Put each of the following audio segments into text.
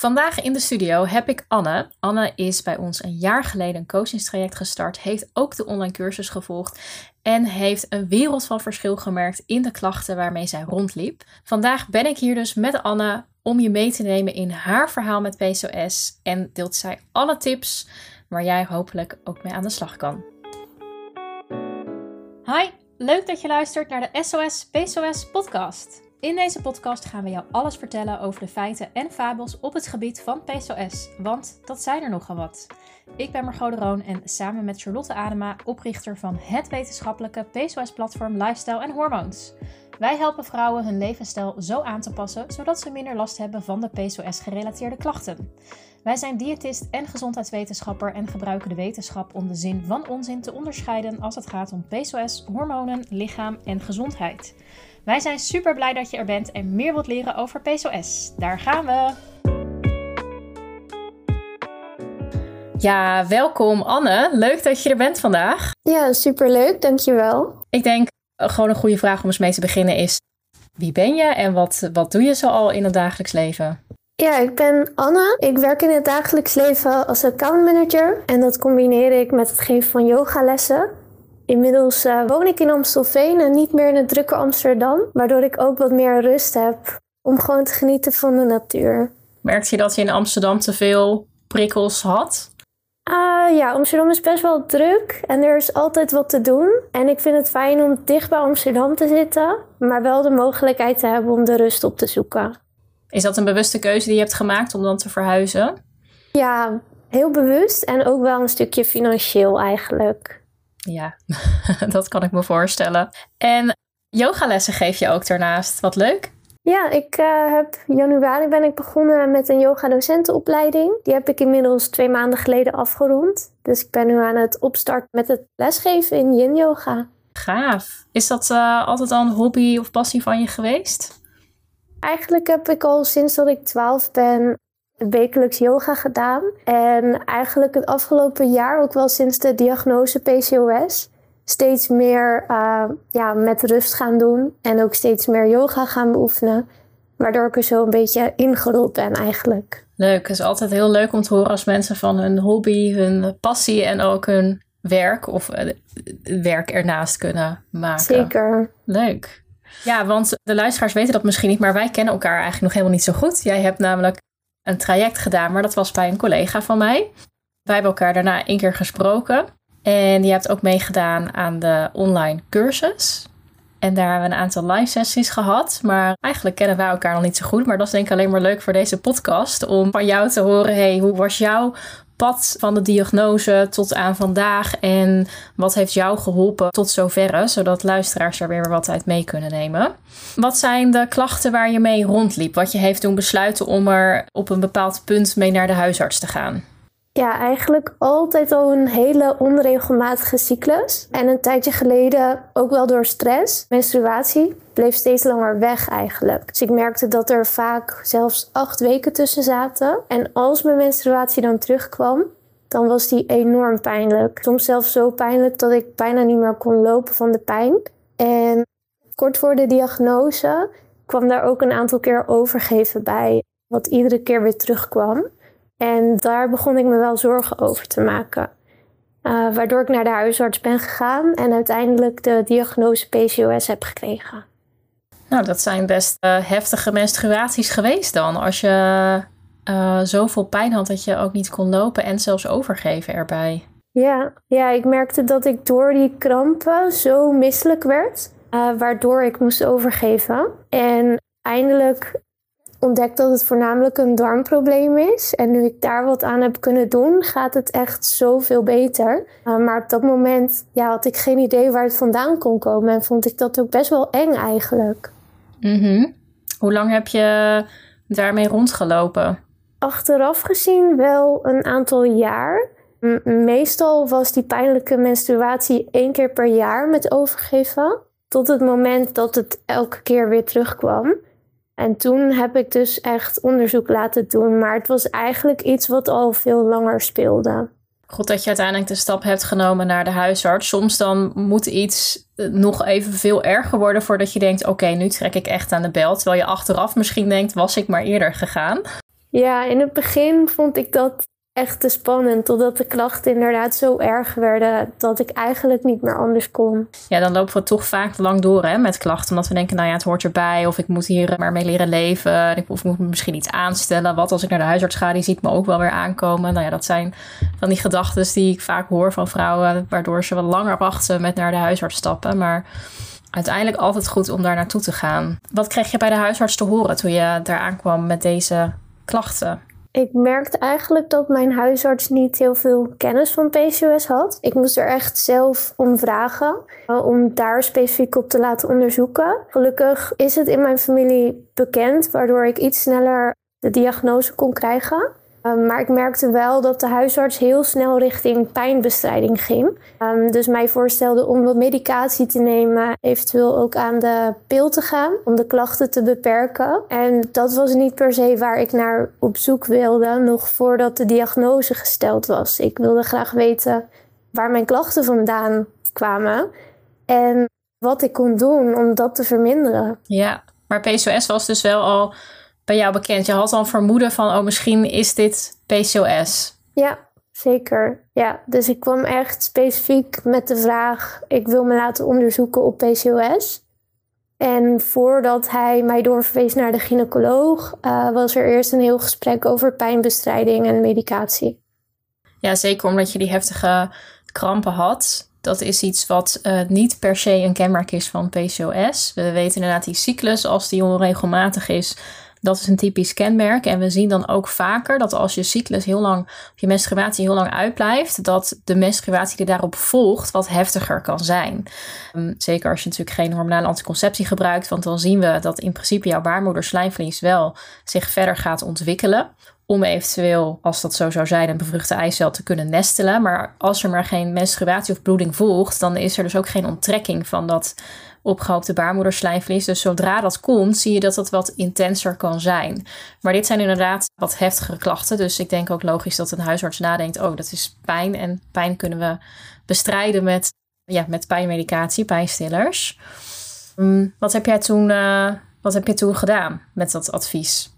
Vandaag in de studio heb ik Anne. Anne is bij ons een jaar geleden een coachingstraject gestart, heeft ook de online cursus gevolgd en heeft een wereld van verschil gemerkt in de klachten waarmee zij rondliep. Vandaag ben ik hier dus met Anne om je mee te nemen in haar verhaal met PCOS en deelt zij alle tips waar jij hopelijk ook mee aan de slag kan. Hi, leuk dat je luistert naar de SOS PCOS podcast. In deze podcast gaan we jou alles vertellen over de feiten en fabels op het gebied van PCOS, want dat zijn er nogal wat. Ik ben Margot de Roon en samen met Charlotte Adema, oprichter van het wetenschappelijke PCOS-platform Lifestyle en Hormoons. Wij helpen vrouwen hun levensstijl zo aan te passen, zodat ze minder last hebben van de PCOS-gerelateerde klachten. Wij zijn diëtist en gezondheidswetenschapper en gebruiken de wetenschap om de zin van onzin te onderscheiden als het gaat om PCOS, hormonen, lichaam en gezondheid. Wij zijn super blij dat je er bent en meer wilt leren over PCOS. Daar gaan we! Ja, welkom Anne. Leuk dat je er bent vandaag. Ja, superleuk. Dankjewel. Ik denk eh, gewoon een goede vraag om eens mee te beginnen is... Wie ben je en wat, wat doe je zo al in het dagelijks leven? Ja, ik ben Anne. Ik werk in het dagelijks leven als accountmanager. En dat combineer ik met het geven van yogalessen. Inmiddels uh, woon ik in Amstelveen en niet meer in het drukke Amsterdam. Waardoor ik ook wat meer rust heb om gewoon te genieten van de natuur. Merkte je dat je in Amsterdam te veel prikkels had? Uh, ja, Amsterdam is best wel druk en er is altijd wat te doen. En ik vind het fijn om dicht bij Amsterdam te zitten, maar wel de mogelijkheid te hebben om de rust op te zoeken. Is dat een bewuste keuze die je hebt gemaakt om dan te verhuizen? Ja, heel bewust en ook wel een stukje financieel eigenlijk. Ja, dat kan ik me voorstellen. En yogalessen geef je ook daarnaast. Wat leuk. Ja, ik uh, heb januari ben ik begonnen met een yoga-docentenopleiding. Die heb ik inmiddels twee maanden geleden afgerond. Dus ik ben nu aan het opstarten met het lesgeven in yin-yoga. Gaaf. Is dat uh, altijd al een hobby of passie van je geweest? Eigenlijk heb ik al sinds dat ik 12 ben wekelijks yoga gedaan. En eigenlijk het afgelopen jaar, ook wel sinds de diagnose PCOS, steeds meer uh, ja, met rust gaan doen. En ook steeds meer yoga gaan beoefenen. Waardoor ik er zo een beetje ingerold ben eigenlijk. Leuk. Het is altijd heel leuk om te horen als mensen van hun hobby, hun passie en ook hun werk of uh, werk ernaast kunnen maken. Zeker. Leuk. Ja, want de luisteraars weten dat misschien niet, maar wij kennen elkaar eigenlijk nog helemaal niet zo goed. Jij hebt namelijk een traject gedaan, maar dat was bij een collega van mij. Wij hebben elkaar daarna één keer gesproken. En je hebt ook meegedaan aan de online cursus. En daar hebben we een aantal live sessies gehad. Maar eigenlijk kennen wij elkaar nog niet zo goed. Maar dat is denk ik alleen maar leuk voor deze podcast. Om van jou te horen, hey, hoe was jouw pad van de diagnose tot aan vandaag? En wat heeft jou geholpen tot zoverre? Zodat luisteraars er weer wat uit mee kunnen nemen. Wat zijn de klachten waar je mee rondliep? Wat je heeft doen besluiten om er op een bepaald punt mee naar de huisarts te gaan? Ja, eigenlijk altijd al een hele onregelmatige cyclus. En een tijdje geleden ook wel door stress. Menstruatie bleef steeds langer weg eigenlijk. Dus ik merkte dat er vaak zelfs acht weken tussen zaten. En als mijn menstruatie dan terugkwam, dan was die enorm pijnlijk. Soms zelfs zo pijnlijk dat ik bijna niet meer kon lopen van de pijn. En kort voor de diagnose kwam daar ook een aantal keer overgeven bij, wat iedere keer weer terugkwam. En daar begon ik me wel zorgen over te maken. Uh, waardoor ik naar de huisarts ben gegaan en uiteindelijk de diagnose PCOS heb gekregen. Nou, dat zijn best uh, heftige menstruaties geweest dan. Als je uh, zoveel pijn had dat je ook niet kon lopen en zelfs overgeven erbij. Ja, ja ik merkte dat ik door die krampen zo misselijk werd, waardoor ik moest overgeven. En eindelijk ontdekt dat het voornamelijk een darmprobleem is. En nu ik daar wat aan heb kunnen doen, gaat het echt zoveel beter. Uh, maar op dat moment ja, had ik geen idee waar het vandaan kon komen. En vond ik dat ook best wel eng eigenlijk. Mm Hoe lang heb je daarmee rondgelopen? Achteraf gezien wel een aantal jaar. meestal was die pijnlijke menstruatie één keer per jaar met overgeven. Tot het moment dat het elke keer weer terugkwam. En toen heb ik dus echt onderzoek laten doen. Maar het was eigenlijk iets wat al veel langer speelde. Goed dat je uiteindelijk de stap hebt genomen naar de huisarts. Soms dan moet iets eh, nog even veel erger worden voordat je denkt: oké, nu trek ik echt aan de bel. Terwijl je achteraf misschien denkt: was ik maar eerder gegaan. Ja, in het begin vond ik dat echt te spannend. Totdat de klachten inderdaad zo erg werden dat ik eigenlijk niet meer anders kon. Ja, dan lopen we toch vaak lang door hè, met klachten. Omdat we denken, nou ja, het hoort erbij. Of ik moet hier maar mee leren leven. Of ik moet me misschien iets aanstellen. Wat als ik naar de huisarts ga, die ziet me ook wel weer aankomen. Nou ja, dat zijn van die gedachten die ik vaak hoor van vrouwen. Waardoor ze wat langer wachten met naar de huisarts stappen. Maar uiteindelijk altijd goed om daar naartoe te gaan. Wat kreeg je bij de huisarts te horen toen je daar aankwam met deze klachten? Ik merkte eigenlijk dat mijn huisarts niet heel veel kennis van PCOS had. Ik moest er echt zelf om vragen, eh, om daar specifiek op te laten onderzoeken. Gelukkig is het in mijn familie bekend, waardoor ik iets sneller de diagnose kon krijgen. Ehm, maar ik merkte wel dat de huisarts heel snel richting pijnbestrijding ging. Um, dus mij voorstelde om wat medicatie te nemen, eventueel ook aan de pil te gaan om de klachten te beperken. En dat was niet per se waar ik naar op zoek wilde, nog voordat de diagnose gesteld was. Ik wilde graag weten waar mijn klachten vandaan kwamen en wat ik kon doen om dat te verminderen. Ja, maar PCOS was dus wel al bij jou bekend? Je had al vermoeden van, oh, misschien is dit PCOS. Ja, zeker. Ja, dus ik kwam echt specifiek met de vraag: ik wil me laten onderzoeken op PCOS. En voordat hij mij doorverwees naar de gynaecoloog, uh, was er eerst een heel gesprek over pijnbestrijding en medicatie. Ja, zeker omdat je die heftige krampen had. Dat is iets wat uh, niet per se een kenmerk is van PCOS. We weten inderdaad die cyclus, als die onregelmatig is, dat is een typisch kenmerk. En we zien dan ook vaker dat als je cyclus heel lang, je menstruatie heel lang uitblijft, dat de menstruatie die daarop volgt wat heftiger kan zijn. Ehm, zeker als je natuurlijk geen hormonale anticonceptie gebruikt, want dan zien we dat in principe jouw baarmoederslijmvlies wel zich verder gaat ontwikkelen om eventueel, als dat zo zou zijn, een bevruchte eicel te kunnen nestelen. Maar als er maar geen menstruatie of bloeding volgt, dan is er dus ook geen onttrekking van dat opgehoopte baarmoederslijmvlies. Dus zodra dat komt, zie je dat dat wat intenser kan zijn. Maar dit zijn inderdaad wat heftigere klachten. Dus ik denk ook logisch dat een huisarts nadenkt: oh, dat is pijn. En pijn kunnen we bestrijden met, ja, met pijnmedicatie, pijnstillers. Mm, wat, heb jij toen, uh, wat heb je toen gedaan met dat advies?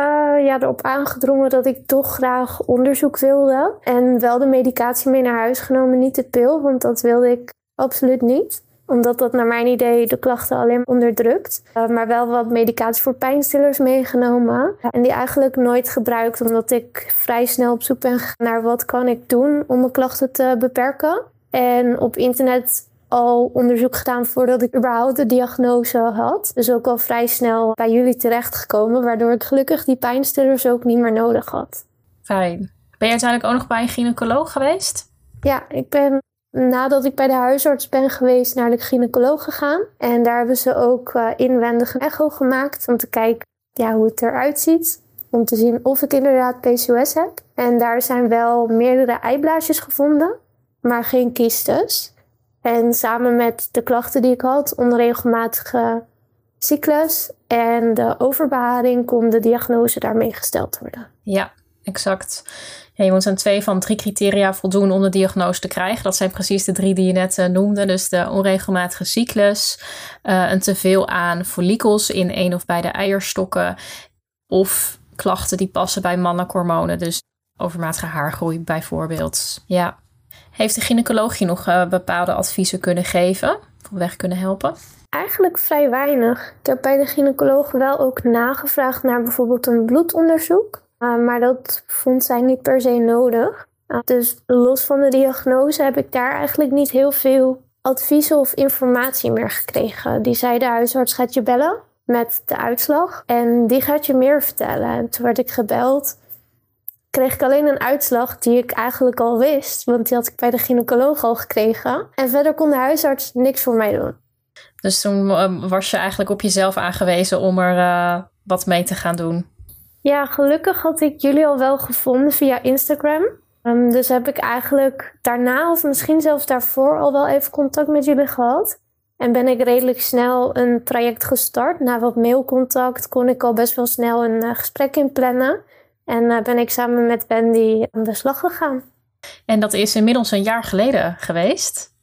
Uh, ja, erop aangedrongen dat ik toch graag onderzoek wilde. En wel de medicatie mee naar huis genomen, niet de pil, want dat wilde ik absoluut niet omdat dat naar mijn idee de klachten alleen onderdrukt. Uh, maar wel wat medicatie voor pijnstillers meegenomen. En die eigenlijk nooit gebruikt, omdat ik vrij snel op zoek ben naar wat kan ik doen om mijn klachten te beperken. En op internet al onderzoek gedaan voordat ik überhaupt de diagnose had. Dus ook al vrij snel bij jullie terechtgekomen, waardoor ik gelukkig die pijnstillers ook niet meer nodig had. Fijn. Ben je uiteindelijk ook nog bij een gynaecoloog geweest? Ja, ik ben nadat ik bij de huisarts ben geweest naar de gynaecoloog gegaan. En daar hebben ze ook uh, inwendig een echo gemaakt om te kijken ja, hoe het eruit ziet. Om te zien of ik inderdaad PCOS heb. En daar zijn wel meerdere eiblaasjes gevonden, maar geen kystes. En samen met de klachten die ik had, onregelmatige cyclus en de overbeharing, kon de diagnose daarmee gesteld worden. Ja, exact. Ja, je moet aan twee van drie criteria voldoen om de diagnose te krijgen. Dat zijn precies de drie die je net uh, noemde. Dus de onregelmatige cyclus, uh, een teveel aan follikels in één of beide eierstokken. Of klachten die passen bij mannelijke hormonen. Dus overmatige haargroei bijvoorbeeld. Ja. Heeft de gynaecoloog je nog uh, bepaalde adviezen kunnen geven? Of weg kunnen helpen? Eigenlijk vrij weinig. Ik heb bij de gynaecoloog wel ook nagevraagd naar bijvoorbeeld een bloedonderzoek. Uh, maar dat vond zij niet per se nodig. Uh, dus los van de diagnose heb ik daar eigenlijk niet heel veel adviezen of informatie meer gekregen. Die zei de huisarts gaat je bellen met de uitslag en die gaat je meer vertellen. En toen werd ik gebeld, kreeg ik alleen een uitslag die ik eigenlijk al wist, want die had ik bij de gynaecoloog al gekregen. En verder kon de huisarts niks voor mij doen. Dus toen uh, was je eigenlijk op jezelf aangewezen om er wat mee te gaan doen. Ja, gelukkig had ik jullie al wel gevonden via Instagram. Um, dus heb ik eigenlijk daarna, of misschien zelfs daarvoor, al wel even contact met jullie gehad. En ben ik redelijk snel een traject gestart. Na wat mailcontact kon ik al best wel snel een uh, gesprek inplannen. En uh, ben ik samen met Wendy aan de slag gegaan. En dat is inmiddels een jaar geleden geweest,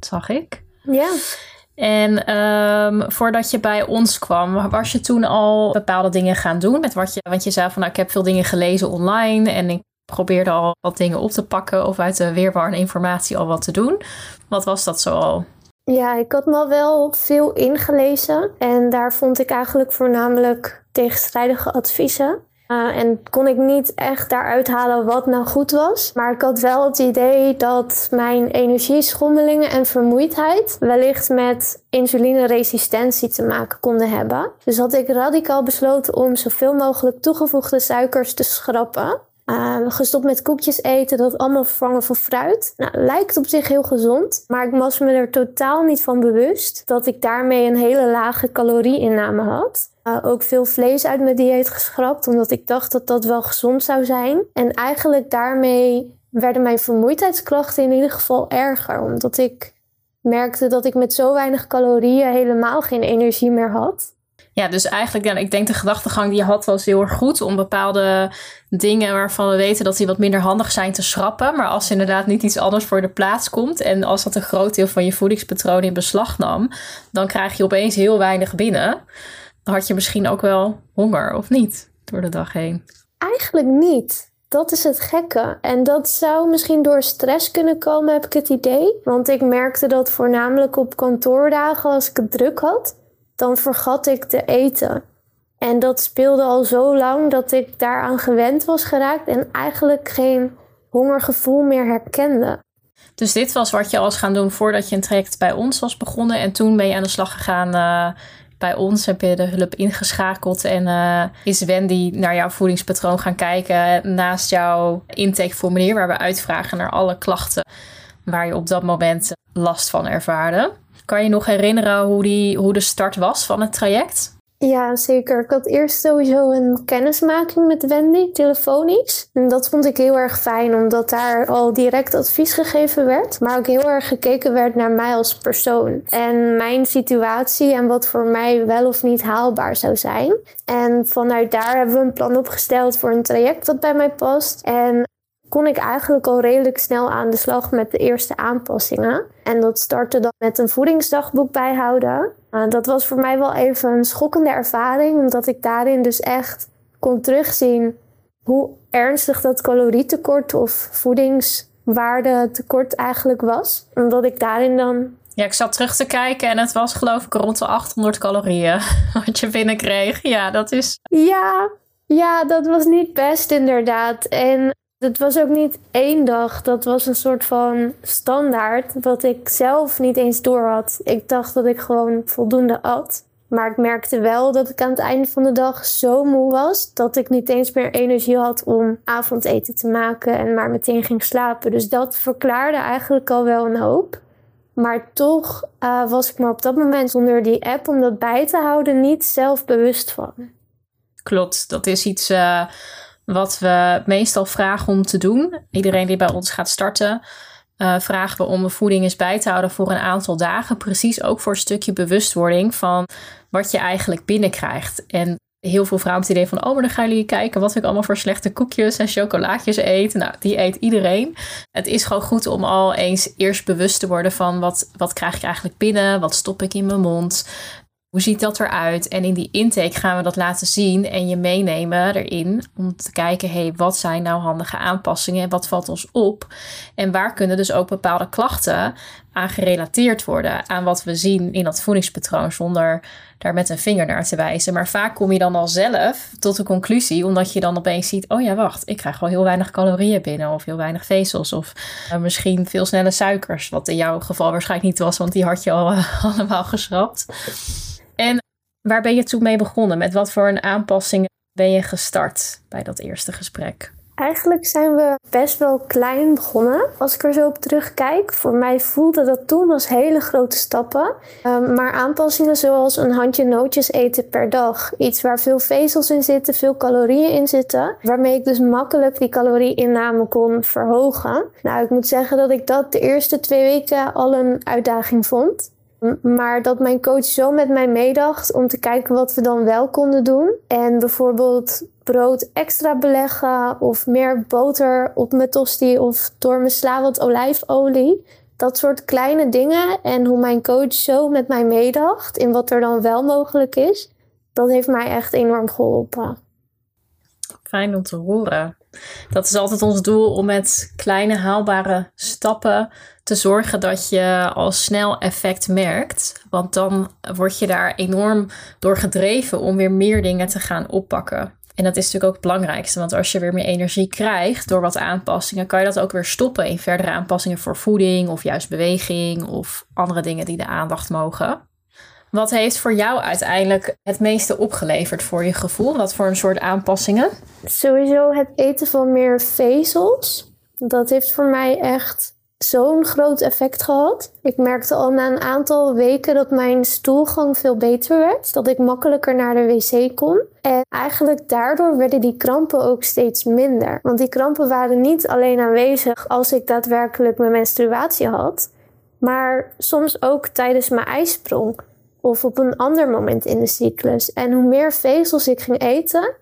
zag ik. Ja. En ehm, voordat je bij ons kwam, was je toen al bepaalde dingen gaan doen? Met wat je, want je zei van nou, ik heb veel dingen gelezen online en ik probeerde al wat dingen op te pakken of uit de weerwarende informatie al wat te doen. Wat was dat zo al? Ja, ik had me wel veel ingelezen en daar vond ik eigenlijk voornamelijk tegenstrijdige adviezen. Uh, en kon ik niet echt daaruit halen wat nou goed was. Maar ik had wel het idee dat mijn energieschommelingen en vermoeidheid wellicht met insulineresistentie te maken konden hebben. Dus had ik radicaal besloten om zoveel mogelijk toegevoegde suikers te schrappen. Uh, gestopt met koekjes eten, dat allemaal vervangen voor fruit. Nou, lijkt op zich heel gezond, maar ik was me er totaal niet van bewust dat ik daarmee een hele lage calorieinname had. Uh, ook veel vlees uit mijn dieet geschrapt, omdat ik dacht dat dat wel gezond zou zijn. En eigenlijk daarmee werden mijn vermoeidheidsklachten in ieder geval erger, omdat ik merkte dat ik met zo weinig calorieën helemaal geen energie meer had. Ja, dus eigenlijk, ja, ik denk de gedachtegang die je had was heel erg goed om bepaalde dingen waarvan we weten dat die wat minder handig zijn te schrappen. Maar als inderdaad niet iets anders voor de plaats komt en als dat een groot deel van je voedingspatroon in beslag nam, dan krijg je opeens heel weinig binnen. Had je misschien ook wel honger, of niet, door de dag heen? Eigenlijk niet. Dat is het gekke. En dat zou misschien door stress kunnen komen, heb ik het idee. Want ik merkte dat voornamelijk op kantoordagen als ik het druk had dan vergat ik te eten. En dat speelde al zo lang dat ik daaraan gewend was geraakt en eigenlijk geen hongergevoel meer herkende. Dus dit was wat je was gaan doen voordat je een traject bij ons was begonnen. En toen ben je aan de slag gegaan uh, bij ons. Heb je de hulp ingeschakeld. En uh, is Wendy naar jouw voedingspatroon gaan kijken naast jouw intakeformulier. Waar we uitvragen naar alle klachten waar je op dat moment last van ervaarde. Kan je nog herinneren hoe, die, hoe de start was van het traject? Ja, zeker. Ik had eerst sowieso een kennismaking met Wendy, telefonisch. En dat vond ik heel erg fijn, omdat daar al direct advies gegeven werd. Maar ook heel erg gekeken werd naar mij als persoon. En mijn situatie en wat voor mij wel of niet haalbaar zou zijn. En vanuit daar hebben we een plan opgesteld voor een traject dat bij mij past. En kon ik eigenlijk al redelijk snel aan de slag met de eerste aanpassingen. En dat startte dan met een voedingsdagboek bijhouden. Uh, dat was voor mij wel even een schokkende ervaring, omdat ik daarin dus echt kon terugzien hoe ernstig dat calorietekort of voedingswaardetekort eigenlijk was. Omdat ik daarin dan ja, ik zat terug te kijken en het was geloof ik rond de 800 calorieën wat je binnenkreeg. Ja, dat is... Ja, ja, dat was niet best inderdaad. En het was ook niet één dag. Dat was een soort van standaard. Wat ik zelf niet eens door had. Ik dacht dat ik gewoon voldoende at. Maar ik merkte wel dat ik aan het einde van de dag zo moe was. Dat ik niet eens meer energie had om avondeten te maken. En maar meteen ging slapen. Dus dat verklaarde eigenlijk al wel een hoop. Maar toch uh, was ik me op dat moment zonder die app om dat bij te houden niet zelf bewust van. Klopt, dat is iets. Uh wat we meestal vragen om te doen, iedereen die bij ons gaat starten, uh, vragen we om de voeding eens bij te houden voor een aantal dagen. Precies ook voor een stukje bewustwording van wat je eigenlijk binnenkrijgt. En heel veel vrouwen het idee van, oh, maar dan gaan jullie kijken wat ik allemaal voor slechte koekjes en chocolaatjes eet. Nou, die eet iedereen. Het is gewoon goed om al eens eerst bewust te worden van wat, wat krijg ik eigenlijk binnen, wat stop ik in mijn mond, hoe ziet dat eruit? En in die intake gaan we dat laten zien en je meenemen erin om te kijken, hey, wat zijn nou handige aanpassingen? Wat valt ons op? En waar kunnen dus ook bepaalde klachten aan gerelateerd worden aan wat we zien in dat voedingspatroon zonder daar met een vinger naar te wijzen. Maar vaak kom je dan al zelf tot de conclusie, omdat je dan opeens ziet, oh ja, wacht, ik krijg wel heel weinig calorieën binnen of heel weinig vezels of uh, misschien veel snelle suikers, wat in jouw geval waarschijnlijk niet was, want die had je al uh, allemaal geschrapt. Waar ben je toen mee begonnen? Met wat voor een aanpassing ben je gestart bij dat eerste gesprek? Eigenlijk zijn we best wel klein begonnen. Als ik er zo op terugkijk, voor mij voelde dat toen als hele grote stappen. Um, maar aanpassingen zoals een handje nootjes eten per dag. Iets waar veel vezels in zitten, veel calorieën in zitten. Waarmee ik dus makkelijk die calorieinname kon verhogen. Nou, ik moet zeggen dat ik dat de eerste twee weken al een uitdaging vond. Maar dat mijn coach zo met mij meedacht om te kijken wat we dan wel konden doen. En bijvoorbeeld brood extra beleggen of meer boter op mijn tosti of door mijn sla wat olijfolie. Dat soort kleine dingen en hoe mijn coach zo met mij meedacht in wat er dan wel mogelijk is, dat heeft mij echt enorm geholpen. Fijn om te horen. Dat is altijd ons doel om met kleine haalbare stappen te zorgen dat je al snel effect merkt. Want dan word je daar enorm door gedreven om weer meer dingen te gaan oppakken. En dat is natuurlijk ook het belangrijkste, want als je weer meer energie krijgt door wat aanpassingen, kan je dat ook weer stoppen in verdere aanpassingen voor voeding of juist beweging of andere dingen die de aandacht mogen. Wat heeft voor jou uiteindelijk het meeste opgeleverd voor je gevoel? Wat voor een soort aanpassingen? Sowieso het eten van meer vezels. Dat heeft voor mij echt zo'n groot effect gehad. Ik merkte al na een aantal weken dat mijn stoelgang veel beter werd. Dat ik makkelijker naar de wc kon. En eigenlijk daardoor werden die krampen ook steeds minder. Want die krampen waren niet alleen aanwezig als ik daadwerkelijk mijn menstruatie had. Maar soms ook tijdens mijn ijsprong of op een ander moment in de cyclus. En hoe meer vezels ik ging eten,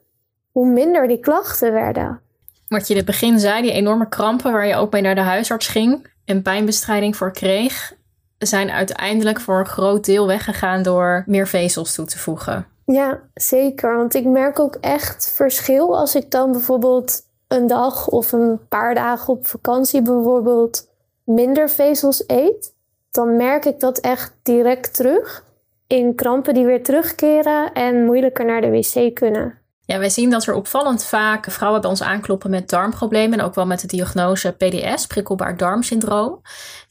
hoe minder die klachten werden. Wat je in het begin zei, die enorme krampen waar je ook mee naar de huisarts ging en pijnbestrijding voor kreeg, zijn uiteindelijk voor een groot deel weggegaan door meer vezels toe te voegen. Ja, zeker. Want ik merk ook echt verschil als ik dan bijvoorbeeld een dag of een paar dagen op vakantie bijvoorbeeld minder vezels eet. Dan merk ik dat echt direct terug in krampen die weer terugkeren en moeilijker naar de wc kunnen. Ja, wij zien dat er opvallend vaak vrouwen bij ons aankloppen met darmproblemen en ook wel met de diagnose PDS, prikkelbaar darmsyndroom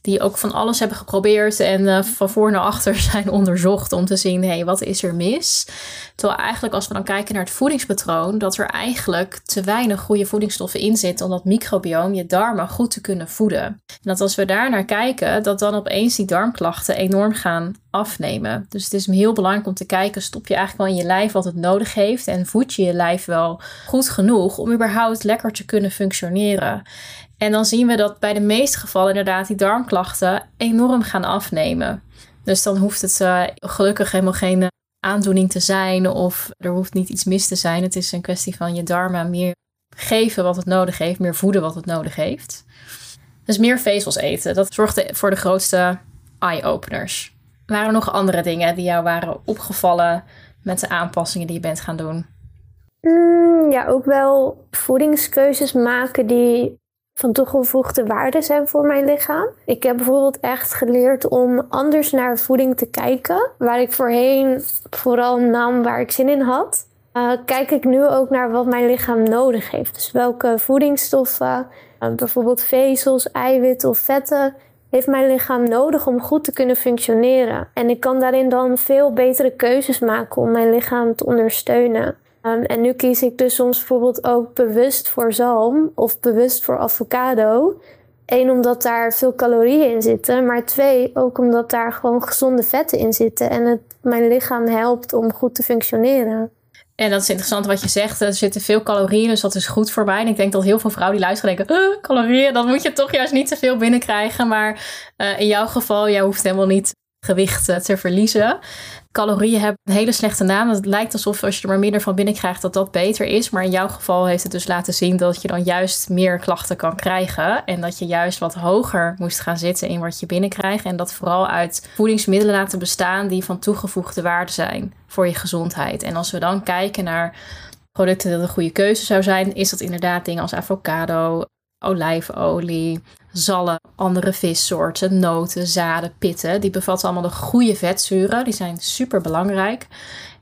die ook van alles hebben geprobeerd en uh, van voor naar achter zijn onderzocht om te zien, hé, hey, wat is er mis? Terwijl eigenlijk als we dan kijken naar het voedingspatroon, dat er eigenlijk te weinig goede voedingsstoffen in zitten om dat microbioom, je darmen, goed te kunnen voeden. En dat als we daar naar kijken, dat dan opeens die darmklachten enorm gaan afnemen. Dus het is heel belangrijk om te kijken, stop je eigenlijk wel in je lijf wat het nodig heeft en voed je je lijf wel goed genoeg om überhaupt lekker te kunnen functioneren. En dan zien we dat bij de meeste gevallen inderdaad die darmklachten enorm gaan afnemen. Dus dan hoeft het uh, gelukkig helemaal geen eh, aandoening te zijn of er hoeft niet iets mis te zijn. Het is een kwestie van je darmen meer geven wat het nodig heeft, meer voeden wat het nodig heeft. Dus meer vezels eten, dat zorgt voor de grootste eye-openers. Waren er nog andere dingen die jou waren opgevallen met de aanpassingen die je bent gaan doen? Mm, ja, ook wel voedingskeuzes maken die van toegevoegde waarde zijn voor mijn lichaam. Ik heb bijvoorbeeld echt geleerd om anders naar voeding te kijken. Waar ik voorheen vooral nam waar ik zin in had. Uh, kijk ik nu ook naar wat mijn lichaam nodig heeft. Dus welke voedingsstoffen, uh, bijvoorbeeld vezels, eiwitten of vetten, heeft mijn lichaam nodig om goed te kunnen functioneren. En ik kan daarin dan veel betere keuzes maken om mijn lichaam te ondersteunen. Um, en nu kies ik dus soms bijvoorbeeld ook bewust voor zalm of bewust voor avocado. Eén, omdat daar veel calorieën in zitten. Maar twee, ook omdat daar gewoon gezonde vetten in zitten. En het mijn lichaam helpt om goed te functioneren. En dat is interessant wat je zegt. Er zitten veel calorieën, dus dat is goed voor mij. En ik denk dat heel veel vrouwen die luisteren denken... Calorieën, dan moet je toch juist niet te veel binnenkrijgen. Maar uh, in jouw geval, jij hoeft helemaal niet gewicht te verliezen calorieën hebben een hele slechte naam. Het lijkt alsof als je er maar minder van binnenkrijgt dat dat beter is. Maar in jouw geval heeft het dus laten zien dat je dan juist meer klachten kan krijgen. En dat je juist wat hoger moest gaan zitten in wat je binnenkrijgt. En dat vooral uit voedingsmiddelen laten bestaan die van toegevoegde waarde zijn voor je gezondheid. En als we dan kijken naar producten dat een goede keuze zou zijn, is dat inderdaad dingen als avocado, olijfolie, zalm, andere vissoorten, noten, zaden, pitten. Die bevatten allemaal de goede vetzuren. Die zijn super belangrijk.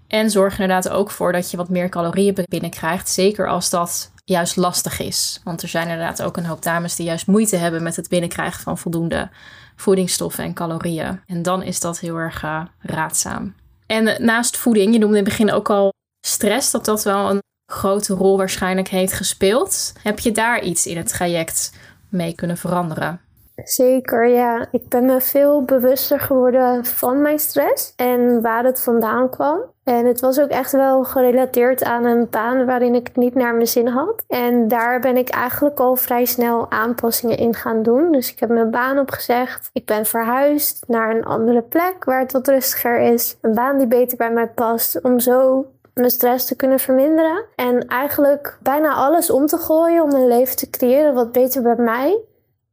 En zorgen inderdaad ook voor dat je wat meer calorieën binnenkrijgt. Zeker als dat juist lastig is. Want er zijn inderdaad ook een hoop dames die juist moeite hebben met het binnenkrijgen van voldoende voedingsstoffen en calorieën. En dan is dat heel erg uh, raadzaam. En uh, naast voeding, je noemde in het begin ook al stress, dat dat wel een grote rol waarschijnlijk heeft gespeeld. Heb je daar iets in het traject mee kunnen veranderen? Zeker, ja. Ik ben me veel bewuster geworden van mijn stress en waar het vandaan kwam. En het was ook echt wel gerelateerd aan een baan waarin ik niet naar mijn zin had. En daar ben ik eigenlijk al vrij snel aanpassingen in gaan doen. Dus ik heb mijn baan opgezegd. Ik ben verhuisd naar een andere plek waar het wat rustiger is. Een baan die beter bij mij past. Om zo mijn stress te kunnen verminderen. En eigenlijk bijna alles om te gooien om een leven te creëren wat beter bij mij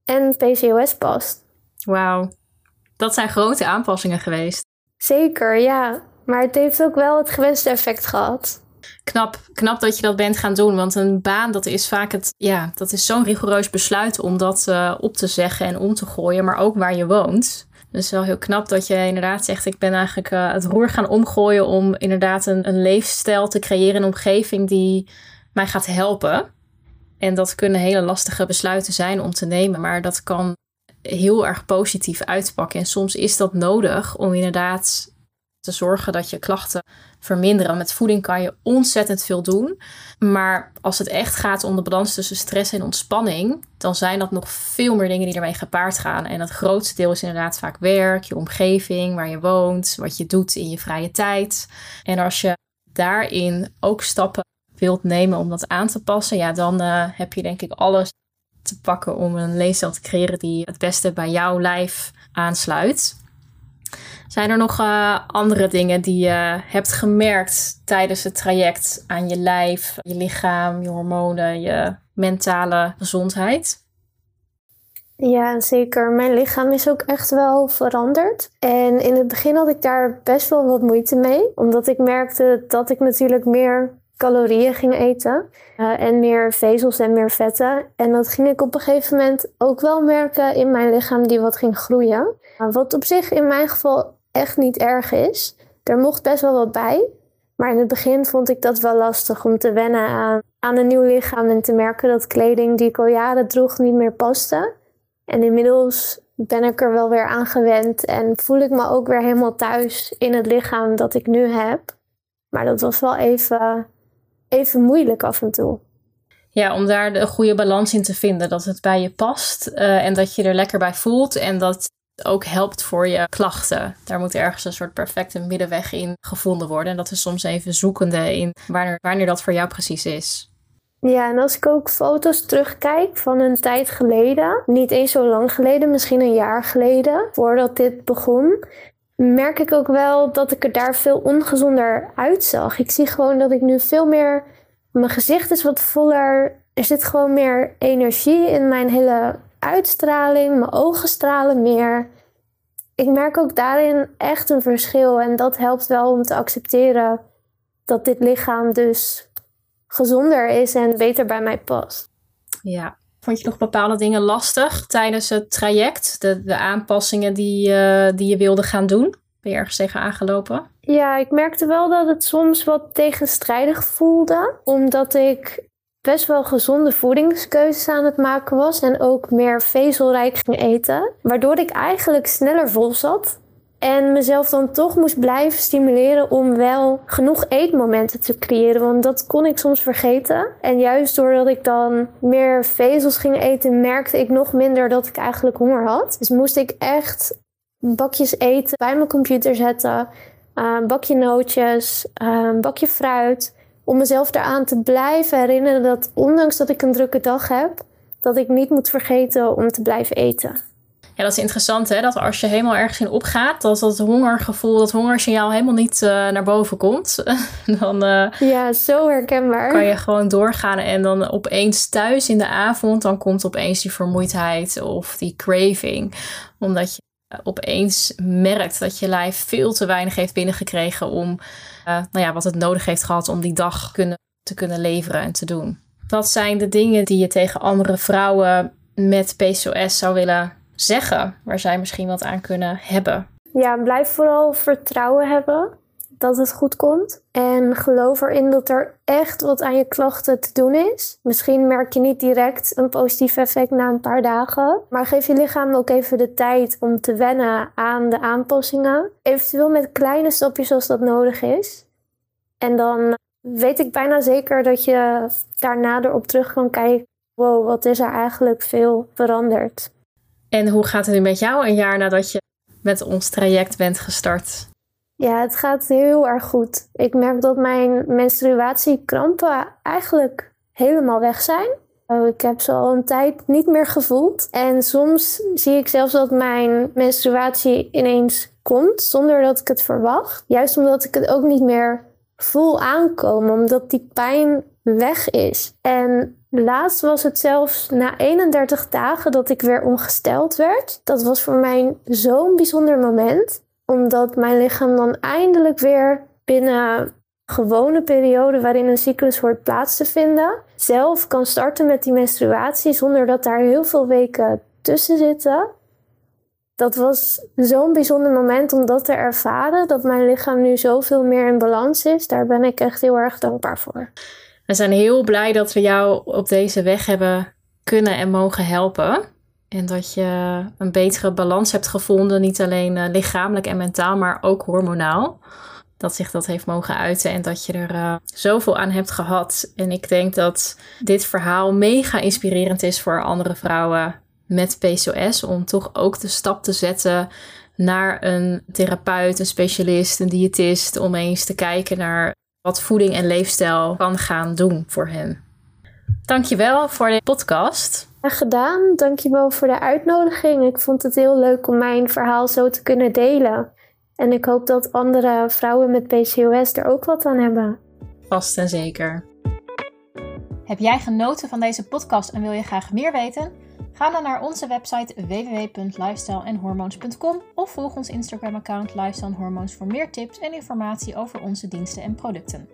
en PCOS past. Wauw. Dat zijn grote aanpassingen geweest. Zeker, ja. Maar het heeft ook wel het gewenste effect gehad. Knap, knap dat je dat bent gaan doen. Want een baan, dat is vaak het, ja, dat is zo'n rigoureus besluit om dat uh, op te zeggen en om te gooien. Maar ook waar je woont. Dus wel heel knap dat je inderdaad zegt: Ik ben eigenlijk uh, het roer gaan omgooien om inderdaad een, een leefstijl te creëren, een omgeving die mij gaat helpen. En dat kunnen hele lastige besluiten zijn om te nemen, maar dat kan heel erg positief uitpakken. En soms is dat nodig om inderdaad te zorgen dat je klachten verminderen. Met voeding kan je ontzettend veel doen. Maar als het echt gaat om de balans tussen stress en ontspanning, dan zijn dat nog veel meer dingen die ermee gepaard gaan. En het grootste deel is inderdaad vaak werk, je omgeving, waar je woont, wat je doet in je vrije tijd. En als je daarin ook stappen wilt nemen om dat aan te passen, ja, dan uh, heb je denk ik alles te pakken om een leefstijl te creëren die het beste bij jouw lijf aansluit. Zijn er nog uh, andere dingen die je hebt gemerkt tijdens het traject aan je lijf, je lichaam, je hormonen, je mentale gezondheid? Ja, zeker. Mijn lichaam is ook echt wel veranderd. En in het begin had ik daar best wel wat moeite mee, omdat ik merkte dat ik natuurlijk meer calorieën ging eten. Uh, en meer vezels en meer vetten. En dat ging ik op een gegeven moment ook wel merken in mijn lichaam die wat ging groeien. Wat op zich in mijn geval echt niet erg is. Er mocht best wel wat bij. Maar in het begin vond ik dat wel lastig om te wennen aan, aan een nieuw lichaam en te merken dat kleding die ik al jaren droeg niet meer paste. En inmiddels ben ik er wel weer aan gewend en voel ik me ook weer helemaal thuis in het lichaam dat ik nu heb. Maar dat was wel even, even moeilijk af en toe. Ja, om daar de goede balans in te vinden. Dat het bij je past uh, en dat je er lekker bij voelt. En dat ook helpt voor je klachten. Daar moet ergens een soort perfecte middenweg in gevonden worden. En dat is soms even zoekende in wanneer, wanneer dat voor jou precies is. Ja, en als ik ook foto's terugkijk van een tijd geleden, niet eens zo lang geleden, misschien een jaar geleden, voordat dit begon, merk ik ook wel dat ik er daar veel ongezonder uitzag. Ik zie gewoon dat ik nu veel meer. Mijn gezicht is wat voller. Er zit gewoon meer energie in mijn hele uitstraling. Mijn ogen stralen meer. Ik merk ook daarin echt een verschil. En dat helpt wel om te accepteren dat dit lichaam dus gezonder is en beter bij mij past. Ja. Vond je nog bepaalde dingen lastig tijdens het traject? De, de aanpassingen die, uh, die je wilde gaan doen? Ben je ergens tegen aangelopen? Ja, ik merkte wel dat het soms wat tegenstrijdig voelde. Omdat ik best wel gezonde voedingskeuzes aan het maken was. En ook meer vezelrijk ging eten. Waardoor ik eigenlijk sneller vol zat. En mezelf dan toch moest blijven stimuleren om wel genoeg eetmomenten te creëren. Want dat kon ik soms vergeten. En juist doordat ik dan meer vezels ging eten, merkte ik nog minder dat ik eigenlijk honger had. Dus moest ik echt bakjes eten bij mijn computer zetten. een bakje nootjes, een bakje fruit. Om mezelf eraan te blijven herinneren dat ondanks dat ik een drukke dag heb, dat ik niet moet vergeten om te blijven eten. Ja, dat is interessant hè, dat als je helemaal ergens in opgaat, dat dat hongergevoel, dat hongersignaal helemaal niet uh, naar boven komt. dan uh, ja, zo herkenbaar. Kan je gewoon doorgaan en dan opeens thuis in de avond, dan komt opeens die vermoeidheid of die craving. Omdat je opeens merkt dat je lijf veel te weinig heeft binnengekregen om uh, nou ja, wat het nodig heeft gehad om die dag kunnen, te kunnen leveren en te doen. Wat zijn de dingen die je tegen andere vrouwen met PCOS zou willen zeggen, waar zij misschien wat aan kunnen hebben? Ja, blijf vooral vertrouwen hebben dat het goed komt. En geloof erin dat er echt wat aan je klachten te doen is. Misschien merk je niet direct een positief effect na een paar dagen. Maar geef je lichaam ook even de tijd om te wennen aan de aanpassingen. Eventueel met kleine stapjes als dat nodig is. En dan weet ik bijna zeker dat je daarna erop terug kan kijken. Wow, wat is er eigenlijk veel veranderd. En hoe gaat het nu met jou een jaar nadat je met ons traject bent gestart? Ja, het gaat heel erg goed. Ik merk dat mijn menstruatiekrampen eigenlijk helemaal weg zijn. Oh, ik heb ze al een tijd niet meer gevoeld. En soms zie ik zelfs dat mijn menstruatie ineens komt zonder dat ik het verwacht. Juist omdat ik het ook niet meer voel aankomen. Omdat die pijn weg is. En laatst was het zelfs na 31 dagen dat ik weer ongesteld werd. Dat was voor mij zo'n bijzonder moment, omdat mijn lichaam dan eindelijk weer binnen gewone periode waarin een cyclus hoort plaats te vinden, zelf kan starten met die menstruatie zonder dat daar heel veel weken tussen zitten. Dat was zo'n bijzonder moment om dat te ervaren, dat mijn lichaam nu zoveel meer in balans is. Daar ben ik echt heel erg dankbaar voor. We zijn heel blij dat we jou op deze weg hebben kunnen en mogen helpen. En dat je een betere balans hebt gevonden, niet alleen eh, lichamelijk en mentaal, maar ook hormonaal dat zich dat heeft mogen uiten en dat je er uh, zoveel aan hebt gehad. En ik denk dat dit verhaal mega inspirerend is voor andere vrouwen met PCOS om toch ook de stap te zetten naar een therapeut, een specialist, een diëtist om eens te kijken naar wat voeding en leefstijl kan gaan doen voor hen. Dankjewel voor de podcast. Gedaan. Dankjewel voor de uitnodiging. Ik vond het heel leuk om mijn verhaal zo te kunnen delen. En ik hoop dat andere vrouwen met PCOS er ook wat aan hebben. Vast en zeker. Heb jij genoten van deze podcast en wil je graag meer weten? Ga dan naar onze website www.lifestyleenhormoons.com of volg ons Instagram-account Lifestyle Hormoons voor meer tips en informatie over onze diensten en producten.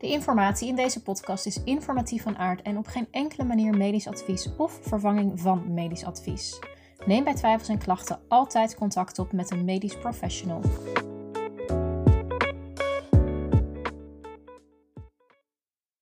De informatie in deze podcast is informatief van aard en op geen enkele manier medisch advies of vervanging van medisch advies. Neem bij twijfels en klachten altijd contact op met een medisch professional.